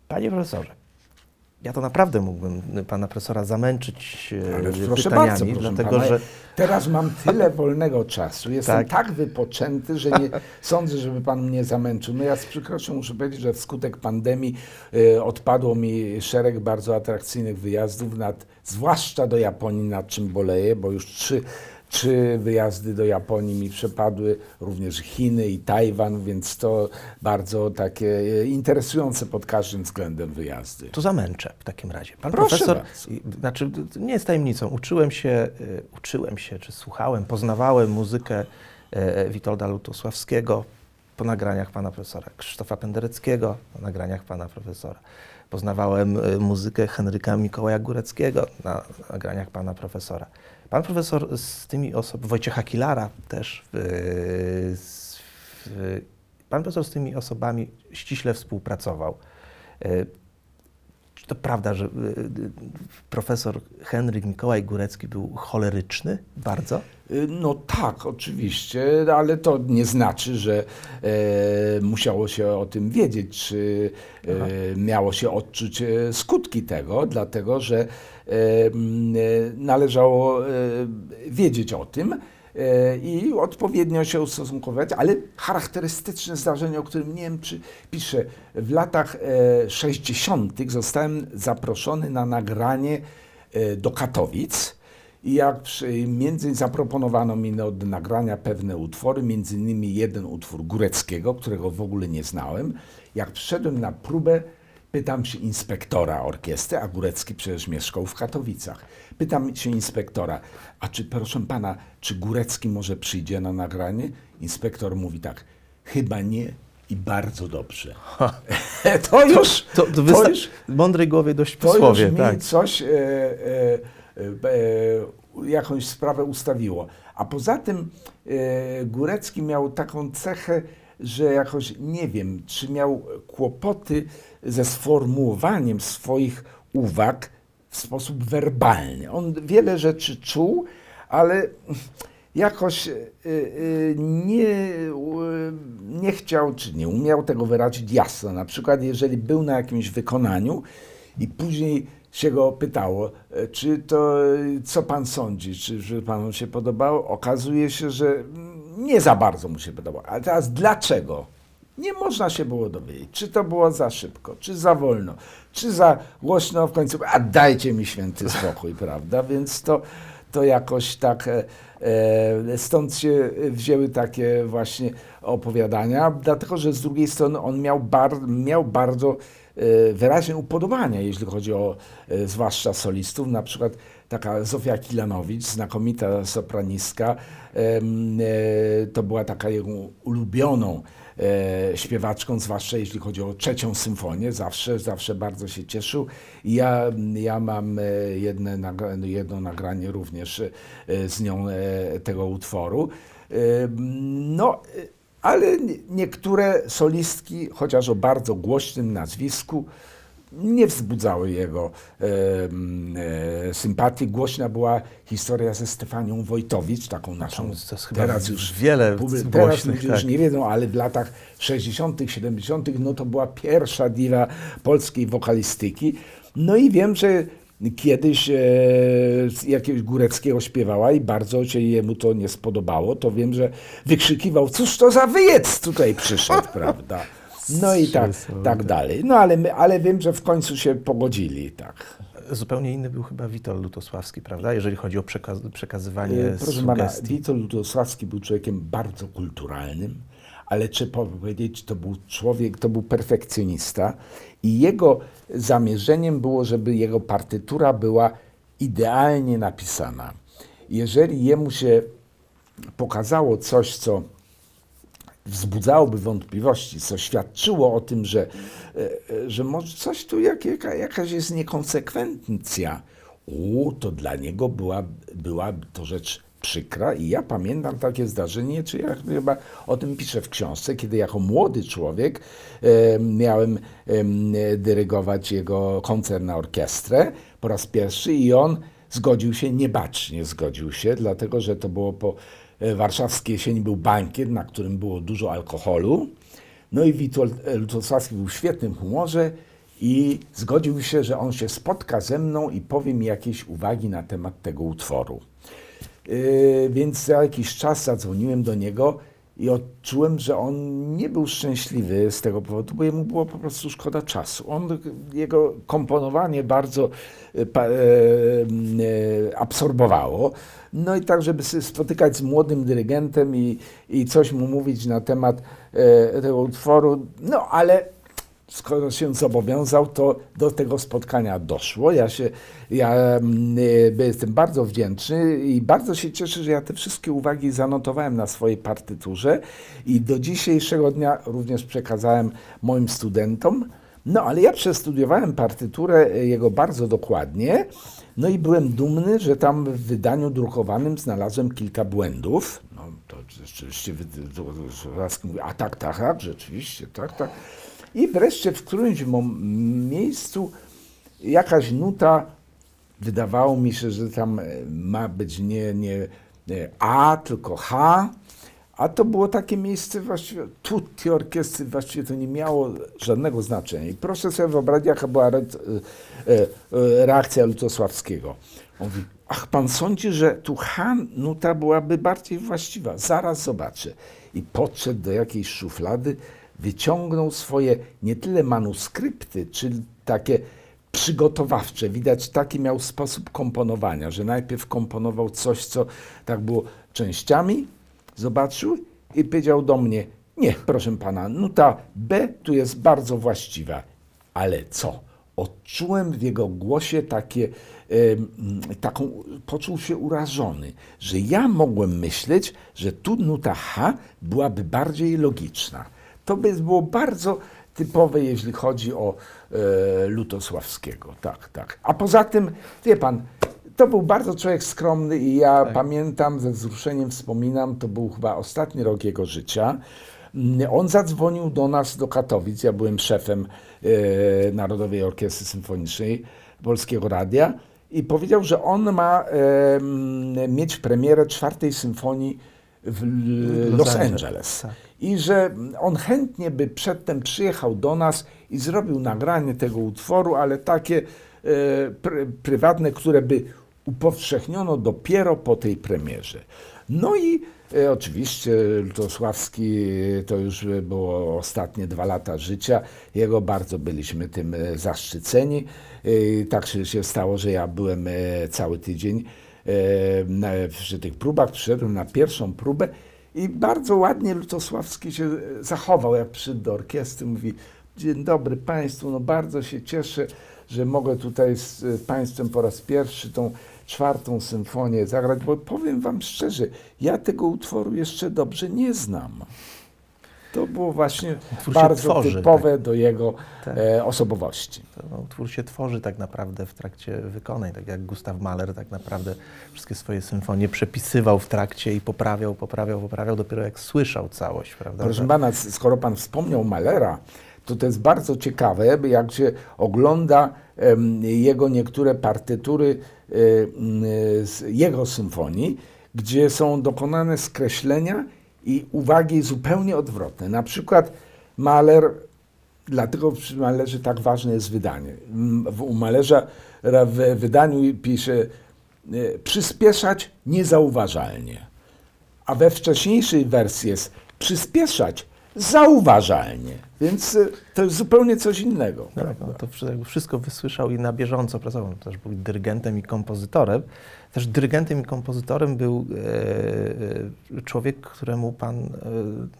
Panie profesorze, ja to naprawdę mógłbym pana profesora zamęczyć e, Ale proszę pytaniami, bardzo, proszę dlatego pana, że Teraz mam tyle wolnego czasu, jestem Tak. tak, wypoczęty, że nie sądzę, żeby pan mnie zamęczył. No ja z przykrością muszę powiedzieć, że wskutek pandemii e, odpadło mi szereg bardzo atrakcyjnych wyjazdów, nad, zwłaszcza do Japonii, nad czym boleję, bo już trzy, trzy wyjazdy do Japonii mi przepadły, również Chiny i Tajwan, więc to bardzo takie e, interesujące pod każdym względem wyjazdy. to zamęczę w takim razie. Pan Proszę profesor, bardzo. znaczy nie jest tajemnicą, uczyłem się, y, uczyłem się, czy słuchałem, poznawałem muzykę e, Witolda Lutosławskiego po nagraniach pana profesora Krzysztofa Pendereckiego, po nagraniach pana profesora. Poznawałem e, muzykę Henryka Mikołaja Góreckiego na nagraniach pana profesora. Pan profesor z tymi osobami, Wojciecha Kilara też, y, z, w, pan profesor z tymi osobami ściśle współpracował. E, Czy to prawda, że y, profesor Henryk Mikołaj Górecki był choleryczny bardzo? Y, No tak, oczywiście, ale to nie znaczy, że e, musiało się o tym wiedzieć, czy e, miało się odczuć e, skutki tego, dlatego że e, e, należało e, wiedzieć o tym e, i odpowiednio się ustosunkować, ale charakterystyczne zdarzenie, o którym nie wiem, czy piszę, w latach e, 60. zostałem zaproszony na nagranie e, do Katowic. I jak między zaproponowano mi do nagrania pewne utwory, między innymi jeden utwór Góreckiego, którego w ogóle nie znałem. Jak przyszedłem na próbę, pytam się inspektora orkiestry, a Górecki przecież mieszkał w Katowicach. Pytam się inspektora, a czy proszę pana, czy Górecki może przyjdzie na nagranie? Inspektor mówi tak, chyba nie i bardzo dobrze. to już, To, to, to wysta- już mądrej głowie dość to posłowie, już mi tak. coś, e, e, e, e, jakąś sprawę ustawiło. A poza tym e, Górecki miał taką cechę, że jakoś nie wiem, czy miał kłopoty ze sformułowaniem swoich uwag w sposób werbalny. On wiele rzeczy czuł, ale jakoś y, y, nie, y, nie chciał, czy nie umiał tego wyrazić jasno. Na przykład, jeżeli był na jakimś wykonaniu i później się go pytało, czy to, co pan sądzi, czy, czy panu się podobało, okazuje się, że nie za bardzo mu się podobało. Ale teraz dlaczego? Nie można się było dowiedzieć, czy to było za szybko, czy za wolno, czy za głośno w końcu, a dajcie mi święty spokój, prawda? Więc to, to jakoś tak, e, e, stąd się wzięły takie właśnie opowiadania, dlatego że z drugiej strony on miał, bar, miał bardzo e, wyraźne upodobania, jeśli chodzi o e, zwłaszcza solistów, na przykład taka Zofia Kilanowicz, znakomita sopranistka, e, to była taka jego ulubioną e, śpiewaczką, zwłaszcza jeśli chodzi o trzecią symfonię, zawsze, zawsze bardzo się cieszył. I ja, ja mam e, jedne, jedno nagranie również z nią tego utworu. No, ale nie- niektóre solistki, chociaż o bardzo głośnym nazwisku, nie wzbudzały jego e, e, sympatii. Głośna była historia ze Stefanią Wojtowicz, taką naszą teraz już wiele publi- teraz ludzie już tak. nie wiedzą, ale w latach 60., 70., no to była pierwsza diwa polskiej wokalistyki. No i wiem, że kiedyś e, z jakiegoś Góreckiego śpiewała i bardzo się jemu to nie spodobało, to wiem, że wykrzykiwał, cóż to za wyjec tutaj przyszedł, prawda? No i tak, tak dalej. No ale, my, ale wiem, że w końcu się pogodzili, tak. Zupełnie inny był chyba Witold Lutosławski, prawda? Jeżeli chodzi o przekaz przekazywanie E, Proszę pana. Witold Lutosławski był człowiekiem bardzo kulturalnym, ale trzeba powiedzieć, to był człowiek, to był perfekcjonista i jego zamierzeniem było, żeby jego partytura była idealnie napisana. Jeżeli jemu się pokazało coś, co wzbudzałoby wątpliwości, co świadczyło o tym, że, e, e, że może coś tu, jak, jaka, jakaś jest niekonsekwencja. U, to dla niego była, była to rzecz przykra i ja pamiętam takie zdarzenie, czy ja chyba o tym piszę w książce, kiedy jako młody człowiek e, miałem em, dyrygować jego koncert na orkiestrę po raz pierwszy i on zgodził się, niebacznie zgodził się, dlatego że to było po e, warszawskiej jesieni był bankiet, na którym było dużo alkoholu. No i Witold e, Lutosławski był w świetnym humorze i zgodził się, że on się spotka ze mną i powie mi jakieś uwagi na temat tego utworu. Yy, więc za jakiś czas zadzwoniłem do niego i odczułem, że on nie był szczęśliwy z tego powodu, bo jemu było po prostu szkoda czasu. On, jego komponowanie bardzo e, pa, e, e, absorbowało. No i tak, żeby się spotykać z młodym dyrygentem i, i coś mu mówić na temat e, tego utworu, no ale skoro się zobowiązał, to do tego spotkania doszło. Ja się, ja mm, y, jestem bardzo wdzięczny i bardzo się cieszę, że ja te wszystkie uwagi zanotowałem na swojej partyturze i do dzisiejszego dnia również przekazałem moim studentom. No, ale ja przestudiowałem partyturę y, jego bardzo dokładnie. No i byłem dumny, że tam w wydaniu drukowanym znalazłem kilka błędów. No, to rzeczywiście a tak, tak, tak, rzeczywiście, tak, tak. I wreszcie w którymś miejscu jakaś nuta, wydawało mi się, że tam e, ma być nie, nie e, A, tylko H, a to było takie miejsce właściwie, tutti orkiestry właściwie to nie miało żadnego znaczenia. I proszę sobie wyobrazić, jaka była e, reakcja Lutosławskiego. On mówi, ach, pan sądzi, że tu H nuta byłaby bardziej właściwa. Zaraz zobaczę. I podszedł do jakiejś szuflady, wyciągnął swoje nie tyle manuskrypty, czyli takie przygotowawcze. Widać taki miał sposób komponowania, że najpierw komponował coś, co tak było częściami, zobaczył i powiedział do mnie, nie, proszę pana, nuta B tu jest bardzo właściwa. Ale co? Odczułem w jego głosie takie, taką, poczuł się urażony, że ja mogłem myśleć, że tu nuta H byłaby bardziej logiczna. To by było bardzo typowe, jeśli chodzi o e, Lutosławskiego. Tak, tak. A poza tym, wie pan, to był bardzo człowiek skromny i ja pamiętam, ze wzruszeniem wspominam, to był chyba ostatni rok jego życia. Mm, On zadzwonił do nas do Katowic, ja byłem szefem e, Narodowej Orkiestry Symfonicznej Polskiego Radia i powiedział, że on ma em, mieć premierę czwartej symfonii w Los Los Angeles, Angeles. tak. I że on chętnie by przedtem przyjechał do nas i zrobił nagranie tego utworu, ale takie e, pr prywatne, które by upowszechniono dopiero po tej premierze. No i e, oczywiście Lutosławski e, to już było ostatnie dwa lata życia. Jego bardzo byliśmy tym e, zaszczyceni. E, tak się stało, że ja byłem e, cały tydzień e, na, przy tych próbach. Przyszedłem na pierwszą próbę i bardzo ładnie Lutosławski się e, zachował, jak przyszedł do orkiestry. Mówi, dzień dobry Państwu, no bardzo się cieszę, że mogę tutaj z e, Państwem po raz pierwszy tą czwartą symfonię zagrać, bo powiem Wam szczerze, ja tego utworu jeszcze dobrze nie znam. To było właśnie bardzo tworzy, typowe do jego Tak. e, osobowości. To, no, utwór się tworzy tak naprawdę w trakcie wykonań, tak jak Gustav Mahler tak naprawdę wszystkie swoje symfonie przepisywał w trakcie i poprawiał, poprawiał, poprawiał dopiero jak słyszał całość, prawda? Proszę pana, skoro pan wspomniał Malera, to to jest bardzo ciekawe, jak się ogląda em, jego niektóre partytury e, m, z jego symfonii, gdzie są dokonane skreślenia i uwagi zupełnie odwrotne. Na przykład Mahler, dlatego przy Malerze tak ważne jest wydanie. U Malerza w wydaniu pisze e, przyspieszać niezauważalnie a we wcześniejszej wersji jest przyspieszać zauważalnie. Więc y, to jest zupełnie coś innego. Tak, no to wszystko wysłyszał i na bieżąco pracował. Też był dyrygentem i kompozytorem. Też dyrygentem i kompozytorem był e, e, człowiek, któremu pan e,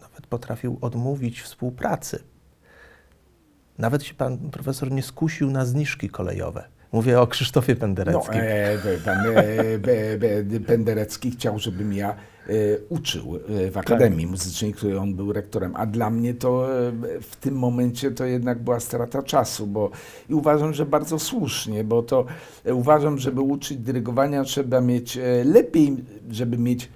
nawet potrafił odmówić współpracy. Nawet się pan profesor nie skusił na zniżki kolejowe. Mówię o Krzysztofie No, Pendereckim. e, be- pan e, be, be, Penderecki chciał, żebym ja e, uczył e, w Akademii Muzycznej, której on był rektorem, a dla mnie to e, w tym momencie to jednak była strata czasu, bo i uważam, że bardzo słusznie, bo to e, uważam, żeby uczyć dyrygowania trzeba mieć e, lepiej, żeby mieć e,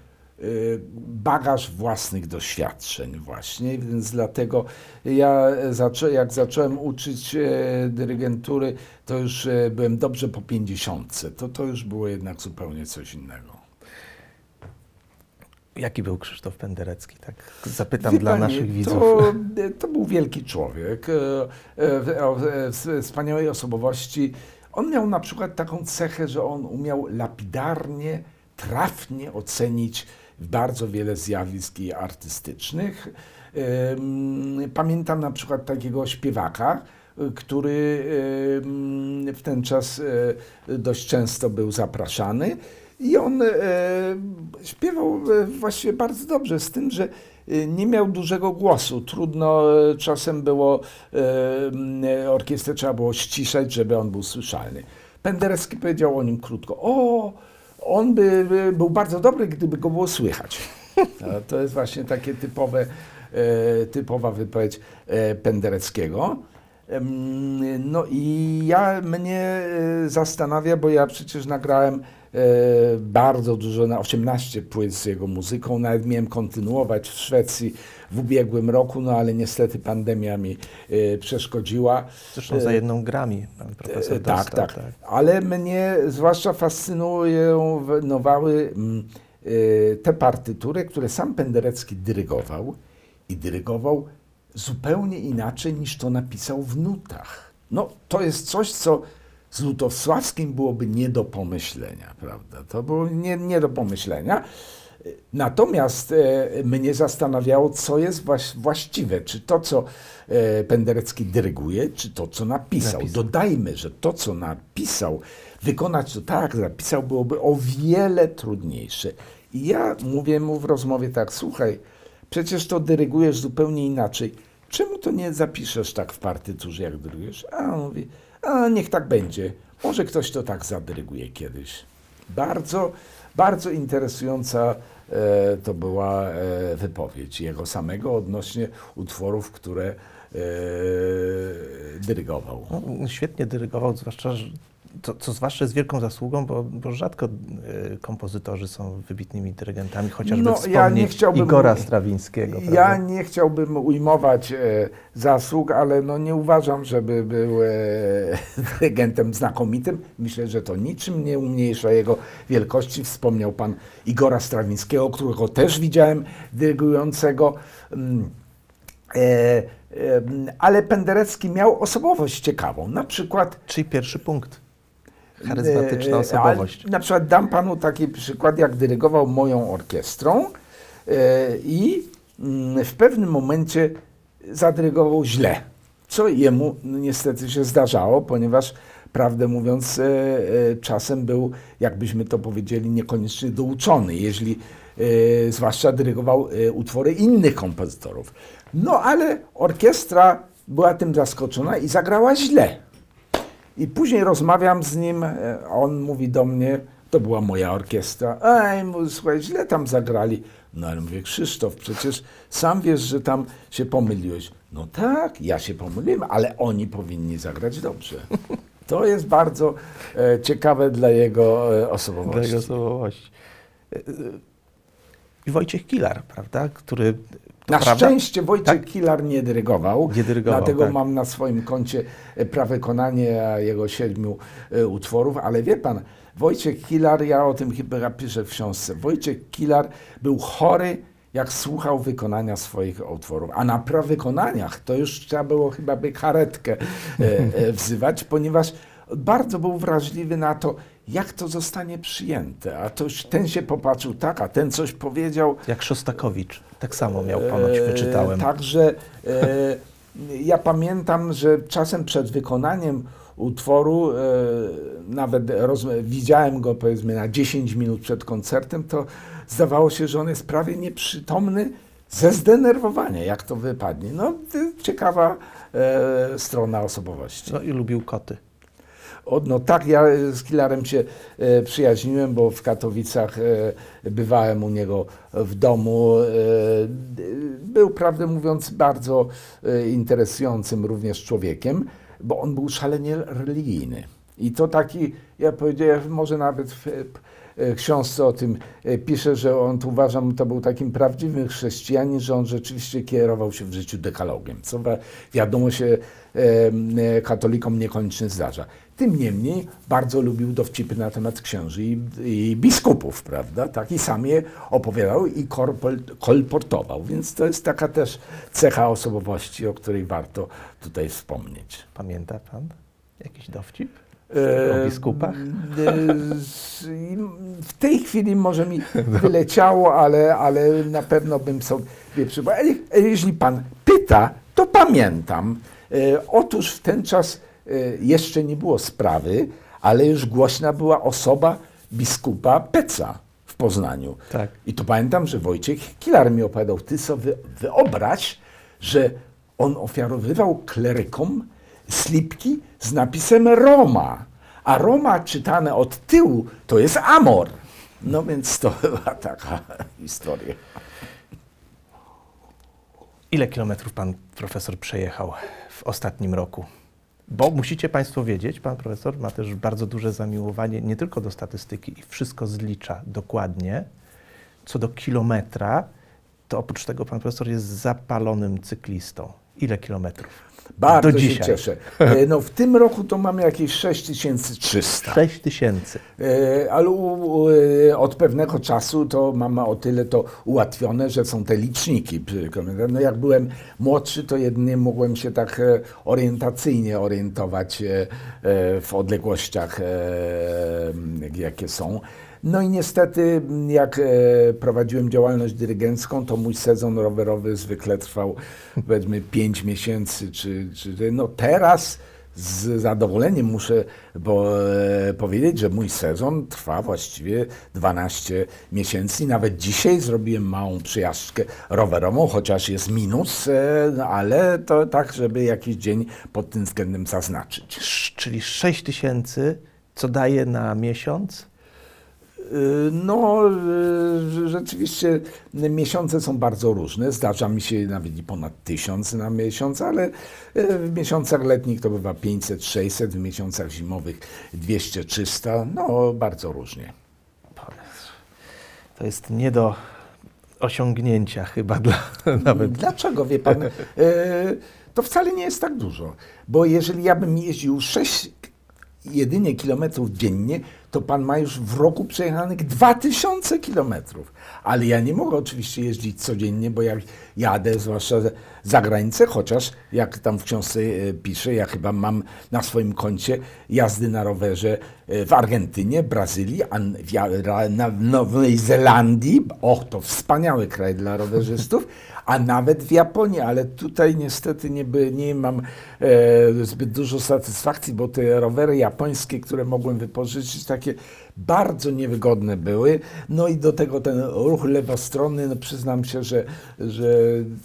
bagaż własnych doświadczeń właśnie, więc dlatego ja zaczę, jak zacząłem uczyć e, dyrygentury, to już e, byłem dobrze po pięćdziesiątce. To, to już było jednak zupełnie coś innego. Jaki był Krzysztof Penderecki? Tak zapytam Wie dla pani, naszych widzów. To, to był wielki człowiek, wspaniałej osobowości. On miał na przykład taką cechę, że on umiał lapidarnie, trafnie ocenić bardzo wiele zjawisk artystycznych. Pamiętam na przykład takiego śpiewaka, który w ten czas e, dość często był zapraszany. I on e, śpiewał e, właściwie bardzo dobrze, z tym, że nie miał dużego głosu. Trudno czasem było, orkiestrę trzeba było ściszać, żeby on był słyszalny. Penderecki powiedział o nim krótko, o, on by, by był bardzo dobry, gdyby go było słychać. To, jest właśnie takie typowe, e, typowa wypowiedź e, Pendereckiego. No i ja mnie e, zastanawia, bo ja przecież nagrałem bardzo dużo, na 18 płyt z jego muzyką, nawet miałem kontynuować w Szwecji w ubiegłym roku, no ale niestety pandemia mi e, przeszkodziła. Zresztą za jedną grami pan profesor E, Tak, dostał. tak, Ale mnie zwłaszcza fascynują mm, e, te partytury, które sam Penderecki dyrygował i dyrygował zupełnie inaczej niż to napisał w nutach. No, to jest coś, co z Lutosławskim byłoby nie do pomyślenia, prawda? To było nie, nie do pomyślenia. Natomiast e, mnie zastanawiało, co jest właś- właściwe. Czy to, co e, Penderecki dyryguje, czy to, co napisał. Napisał. Dodajmy, że to, co napisał, wykonać to tak, jak zapisał, byłoby o wiele trudniejsze. I ja mówię mu w rozmowie tak, słuchaj, przecież to dyrygujesz zupełnie inaczej. Czemu to nie zapiszesz tak w partyturze, jak dyrygujesz? A on mówi, a niech tak będzie. Może ktoś to tak zadyryguje kiedyś. Bardzo, bardzo interesująca e, to była e, wypowiedź jego samego odnośnie utworów, które dyrygował. No, świetnie dyrygował, zwłaszcza, to, co zwłaszcza jest wielką zasługą, bo, bo rzadko y, kompozytorzy są wybitnymi dyrygentami, chociażby No, wspomnieć ja nie chciałbym- Igora Strawińskiego. Ja prawda? nie chciałbym ujmować e, zasług, ale no nie uważam, żeby był e, dyrygentem znakomitym. Myślę, że to niczym nie umniejsza jego wielkości. Wspomniał pan Igora Strawińskiego, którego też widziałem dyrygującego. Mm, e, ale Penderecki miał osobowość ciekawą. Na przykład Czyli pierwszy punkt. Charyzmatyczna E, osobowość. Na przykład dam panu taki przykład, jak dyrygował moją orkiestrą e, i mm, w pewnym momencie zadyrygował źle, co jemu niestety się zdarzało, ponieważ prawdę mówiąc e, czasem był, jakbyśmy to powiedzieli, niekoniecznie douczony, jeśli zwłaszcza dyrygował utwory innych kompozytorów. No ale orkiestra była tym zaskoczona i zagrała źle. I później rozmawiam z nim, e, on mówi do mnie, to była moja orkiestra, ej, mu- słuchaj, źle tam zagrali. No ale mówię, Krzysztof, przecież sam wiesz, że tam się pomyliłeś. No tak, ja się pomyliłem, ale oni powinni zagrać dobrze. To jest bardzo e, ciekawe dla jego e, osobowości. Dla jego osobowości. Y, I Wojciech Kilar, prawda? Który. To Na prawda? szczęście Wojciech Tak? Kilar nie dyrygował, Nie dyrygował, dlatego tak. mam na swoim koncie e, prawykonanie jego siedmiu e, utworów, ale wie pan, Wojciech Kilar, ja o tym chyba piszę w książce, Wojciech Kilar był chory, jak słuchał wykonania swoich utworów, a na prawykonaniach to już trzeba było chyba by karetkę e, e, wzywać, ponieważ bardzo był wrażliwy na to, jak to zostanie przyjęte, a to ten się popatrzył tak, a ten coś powiedział, Jak Szostakowicz. Tak samo miał ponoć, E, wyczytałem. Także e, ja pamiętam, że czasem przed wykonaniem utworu, e, nawet widziałem go powiedzmy na 10 minut przed koncertem, to zdawało się, że on jest prawie nieprzytomny ze zdenerwowania, jak to wypadnie. No, ciekawa e, strona osobowości. No i lubił koty. No tak, ja z Kilarem się e, przyjaźniłem, bo w Katowicach e, bywałem u niego w domu. E, był, prawdę mówiąc, bardzo interesującym również człowiekiem, bo on był szalenie religijny. I to taki, ja powiedziałem, może nawet w książce o tym pisze, że on tu uważam, to był takim prawdziwym chrześcijanin, że on rzeczywiście kierował się w życiu dekalogiem, co wi- wiadomo się katolikom niekoniecznie zdarza. Tym niemniej bardzo lubił dowcipy na temat księży i, i biskupów, prawda? Tak i sam je opowiadał i kolportował, więc to jest taka też cecha osobowości, o której warto tutaj wspomnieć. Pamięta pan jakiś dowcip? E, O biskupach? e, W tej chwili może mi wyleciało, ale, ale na pewno bym sobie przypomniał. Jeśli pan pyta, to pamiętam. E, Otóż w ten czas jeszcze nie było sprawy, ale już głośna była osoba biskupa Peca w Poznaniu. Tak. I to pamiętam, że Wojciech Kilar mi opowiadał, ty sobie wyobraź, że on ofiarowywał klerykom slipki z napisem Roma, a Roma czytane od tyłu to jest Amor. No więc to była taka historia. Ile kilometrów pan profesor przejechał w ostatnim roku? Bo musicie Państwo wiedzieć, pan profesor ma też bardzo duże zamiłowanie nie tylko do statystyki i wszystko zlicza dokładnie. Co do kilometra, to oprócz tego pan profesor jest zapalonym cyklistą. Ile kilometrów? Bardzo do się dzisiaj. cieszę. E, No w tym roku to mamy jakieś 6300. 6 tysięcy. E, Ale e, od pewnego czasu to mamy o tyle to ułatwione, że są te liczniki. No jak byłem młodszy, to jedynie mogłem się tak orientacyjnie orientować w odległościach, jakie są. No i niestety, jak e, prowadziłem działalność dyrygencką, to mój sezon rowerowy zwykle trwał powiedzmy 5 miesięcy, czy, czy no teraz z zadowoleniem muszę bo, e, powiedzieć, że mój sezon trwa właściwie 12 miesięcy. Nawet dzisiaj zrobiłem małą przyjażdżkę rowerową, chociaż jest minus, e, ale to tak, żeby jakiś dzień pod tym względem zaznaczyć. Czyli 6 tysięcy, co daje na miesiąc? Y, No, y, rzeczywiście miesiące są bardzo różne. Zdarza mi się nawet i ponad tysiąc na miesiąc, ale y, w miesiącach letnich to bywa 500, 600, w miesiącach zimowych 200, 300. No, bardzo różnie. To jest nie do osiągnięcia chyba dla nawet. Dlaczego, wie pan? To wcale nie jest tak dużo, bo jeżeli ja bym jeździł 6 jedynie kilometrów dziennie, to pan ma już w roku przejechanych 2000 kilometrów. Ale ja nie mogę oczywiście jeździć codziennie, bo jak jadę, zwłaszcza za granicę, chociaż jak tam w książce e, piszę, ja chyba mam na swoim koncie jazdy na rowerze e, w Argentynie, Brazylii, na Nowej Zelandii. Och, to wspaniały kraj dla rowerzystów. A nawet w Japonii, ale tutaj niestety nie, by, nie mam e, zbyt dużo satysfakcji, bo te rowery japońskie, które mogłem wypożyczyć, takie bardzo niewygodne były. No i do tego ten ruch lewostronny, no przyznam się, że, że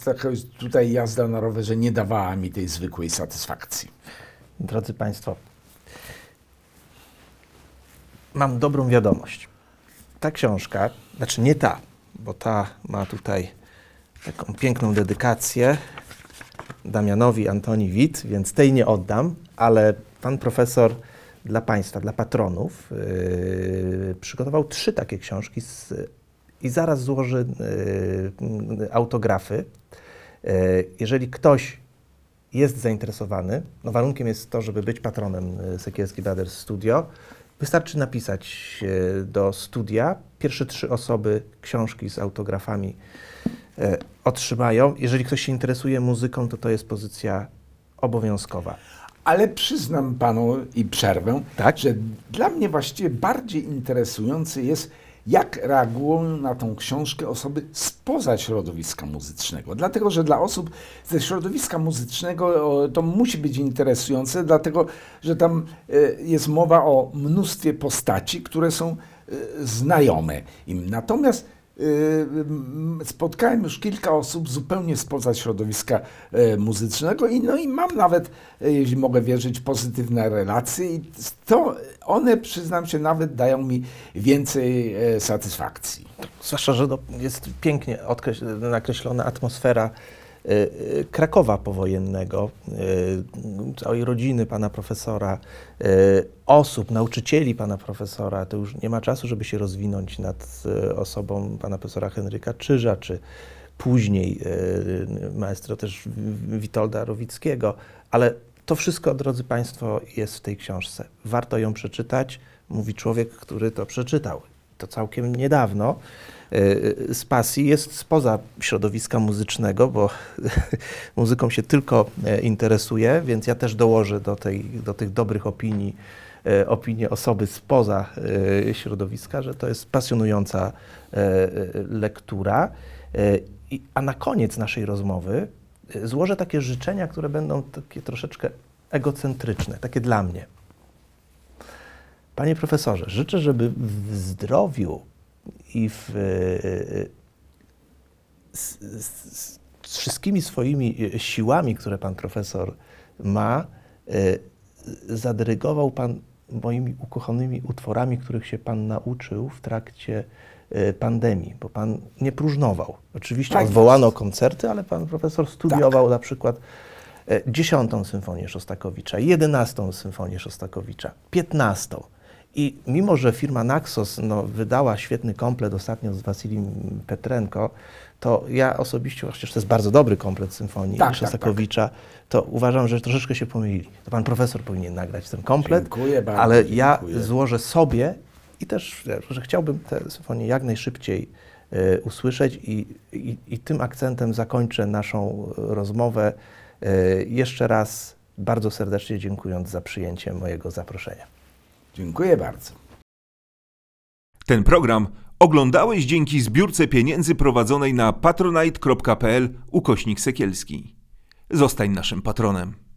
taka tutaj jazda na rowerze nie dawała mi tej zwykłej satysfakcji. Drodzy Państwo, mam dobrą wiadomość. Ta książka, znaczy nie ta, bo ta ma tutaj taką piękną dedykację Damianowi Antoni Wit, więc tej nie oddam, ale pan profesor dla Państwa, dla patronów yy, przygotował trzy takie książki z, i zaraz złoży yy, autografy. Yy, jeżeli ktoś jest zainteresowany, no warunkiem jest to, żeby być patronem Sekielski Brothers Studio, wystarczy napisać do studia. Pierwsze trzy osoby książki z autografami otrzymają. Jeżeli ktoś się interesuje muzyką, to to jest pozycja obowiązkowa. Ale przyznam panu i przerwę, Tak? że dla mnie właściwie bardziej interesujące jest, jak reagują na tą książkę osoby spoza środowiska muzycznego. Dlatego, że dla osób ze środowiska muzycznego o, to musi być interesujące, dlatego, że tam e, jest mowa o mnóstwie postaci, które są e, znajome im. Natomiast e, spotkałem już kilka osób zupełnie spoza środowiska e, muzycznego i, no i mam nawet, e, jeśli mogę wierzyć, pozytywne relacje i to one, przyznam się, nawet dają mi więcej e, satysfakcji. Zwłaszcza, że no, jest pięknie nakreślona atmosfera Krakowa powojennego, y, całej rodziny pana profesora, y, osób, nauczycieli pana profesora. To już nie ma czasu, żeby się rozwinąć nad y, osobą pana profesora Henryka Czyża, czy później y, maestro też Witolda Rowickiego, ale to wszystko, drodzy Państwo, jest w tej książce. Warto ją przeczytać, mówi człowiek, który to przeczytał. To całkiem niedawno. Y, Z pasji jest spoza środowiska muzycznego, bo muzyką się tylko e, interesuje, więc ja też dołożę do, tej, do tych dobrych opinii e, opinię osoby spoza e, środowiska, że to jest pasjonująca lektura. A na koniec naszej rozmowy złożę takie życzenia, które będą takie troszeczkę egocentryczne, takie dla mnie. Panie profesorze, życzę, żeby w zdrowiu i w, e, z, z, z wszystkimi swoimi e, siłami, które pan profesor ma, e, zadyrygował pan moimi ukochanymi utworami, których się pan nauczył w trakcie e, pandemii, bo pan nie próżnował. Oczywiście Tak odwołano koncerty, ale pan profesor studiował na przykład e, dziesiątą symfonię Szostakowicza, jedenastą symfonię Szostakowicza, piętnastą. I mimo, że firma Naxos no, wydała świetny komplet ostatnio z Wasilim Petrenko, to ja osobiście, chociaż to jest bardzo dobry komplet symfonii Tak, tak, Szostakowicza, to uważam, że troszeczkę się pomylili. To pan profesor powinien nagrać ten komplet, Dziękuję bardzo, ale ja dziękuję. złożę sobie i też, że chciałbym tę symfonię jak najszybciej e, usłyszeć i, i, i tym akcentem zakończę naszą e, rozmowę. E, jeszcze raz bardzo serdecznie dziękując za przyjęcie mojego zaproszenia. Dziękuję bardzo. Ten program oglądałeś dzięki zbiórce pieniędzy prowadzonej na patronite.pl ukośnik sekielski. Zostań naszym patronem.